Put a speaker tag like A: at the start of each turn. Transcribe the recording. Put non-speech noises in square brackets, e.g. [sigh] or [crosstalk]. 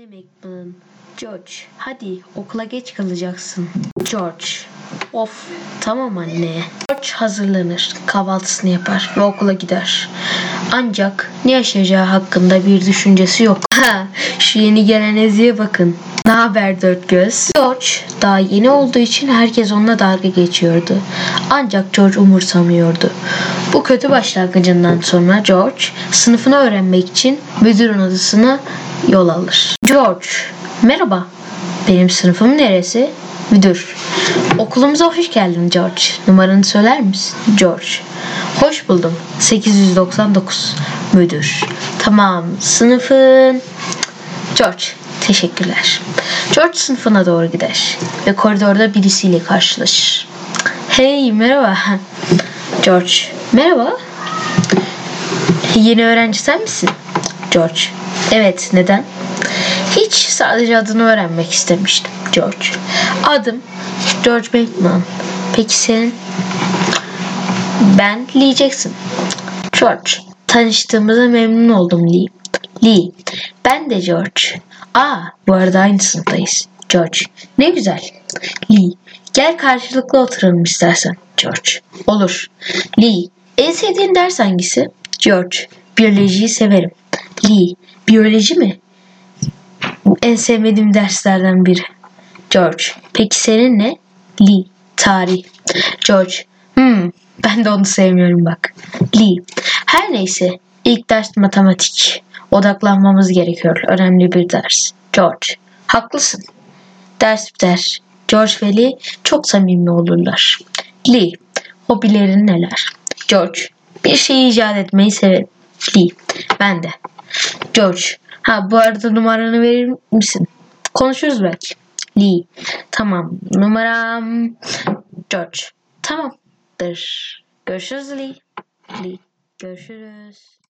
A: Anne McMillan. George hadi okula geç kalacaksın. George. Of tamam anne. George hazırlanır. Kahvaltısını yapar ve okula gider. Ancak ne yaşayacağı hakkında bir düşüncesi yok. [laughs] Ha, şu yeni gelen Ezi'ye bakın. Ne haber dört göz? George daha yeni olduğu için herkes onunla dalga geçiyordu. Ancak George umursamıyordu. Bu kötü başlangıcından sonra George sınıfını öğrenmek için müdürün odasına yol alır. George, merhaba. Benim sınıfım neresi? Müdür. Okulumuza hoş geldin George. Numaranı söyler misin? George. Hoş buldum. 899. Müdür. Tamam. Sınıfın... George. Teşekkürler. George sınıfına doğru gider ve koridorda birisiyle karşılaşır. Hey merhaba. George. Merhaba. Yeni öğrenci sen misin? George. Evet neden? Hiç sadece adını öğrenmek istemiştim. George. Adım George Bateman. Peki senin? Ben Lee Jackson. George. Tanıştığımıza memnun oldum Lee. Lee. Ben de George. Aa bu arada aynı sınıftayız. George. Ne güzel. Lee. Gel karşılıklı oturalım istersen. George. Olur. Lee. En sevdiğin ders hangisi? George. Biyolojiyi severim. Lee. Biyoloji mi? En sevmediğim derslerden biri. George. Peki senin ne? Lee. Tarih. George. Hmm, ben de onu sevmiyorum bak. Lee. Her neyse. İlk ders matematik. Odaklanmamız gerekiyor. Önemli bir ders. George. Haklısın. Ders biter. George ve Lee çok samimi olurlar. Lee. Hobilerin neler? George. Bir şey icat etmeyi severim. Lee. Ben de. George. Ha bu arada numaranı verir misin? Konuşuruz belki. Lee. Tamam. Numaram George. Tamamdır. Görüşürüz Lee. Lee. Görüşürüz.